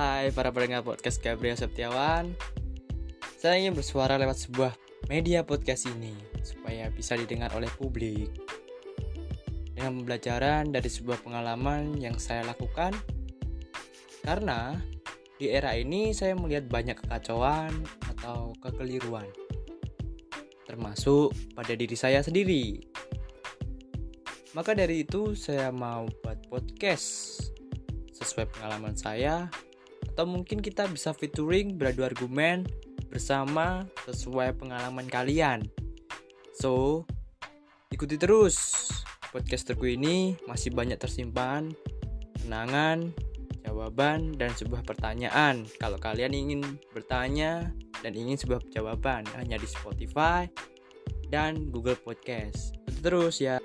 Hai para pendengar podcast Gabriel Septiawan. Saya ingin bersuara lewat sebuah media podcast ini Supaya bisa didengar oleh publik. Dengan pembelajaran dari sebuah pengalaman yang saya lakukan Karena di era ini saya melihat banyak kekacauan atau kekeliruan Termasuk pada diri saya sendiri. Maka dari itu saya mau buat podcast sesuai pengalaman saya atau mungkin kita bisa featuring beradu argumen bersama sesuai pengalaman kalian. So, ikuti terus podcasterku ini masih banyak tersimpan kenangan, jawaban dan sebuah pertanyaan. Kalau kalian ingin bertanya dan ingin sebuah jawaban hanya di Spotify dan Google Podcast. Ikuti terus ya.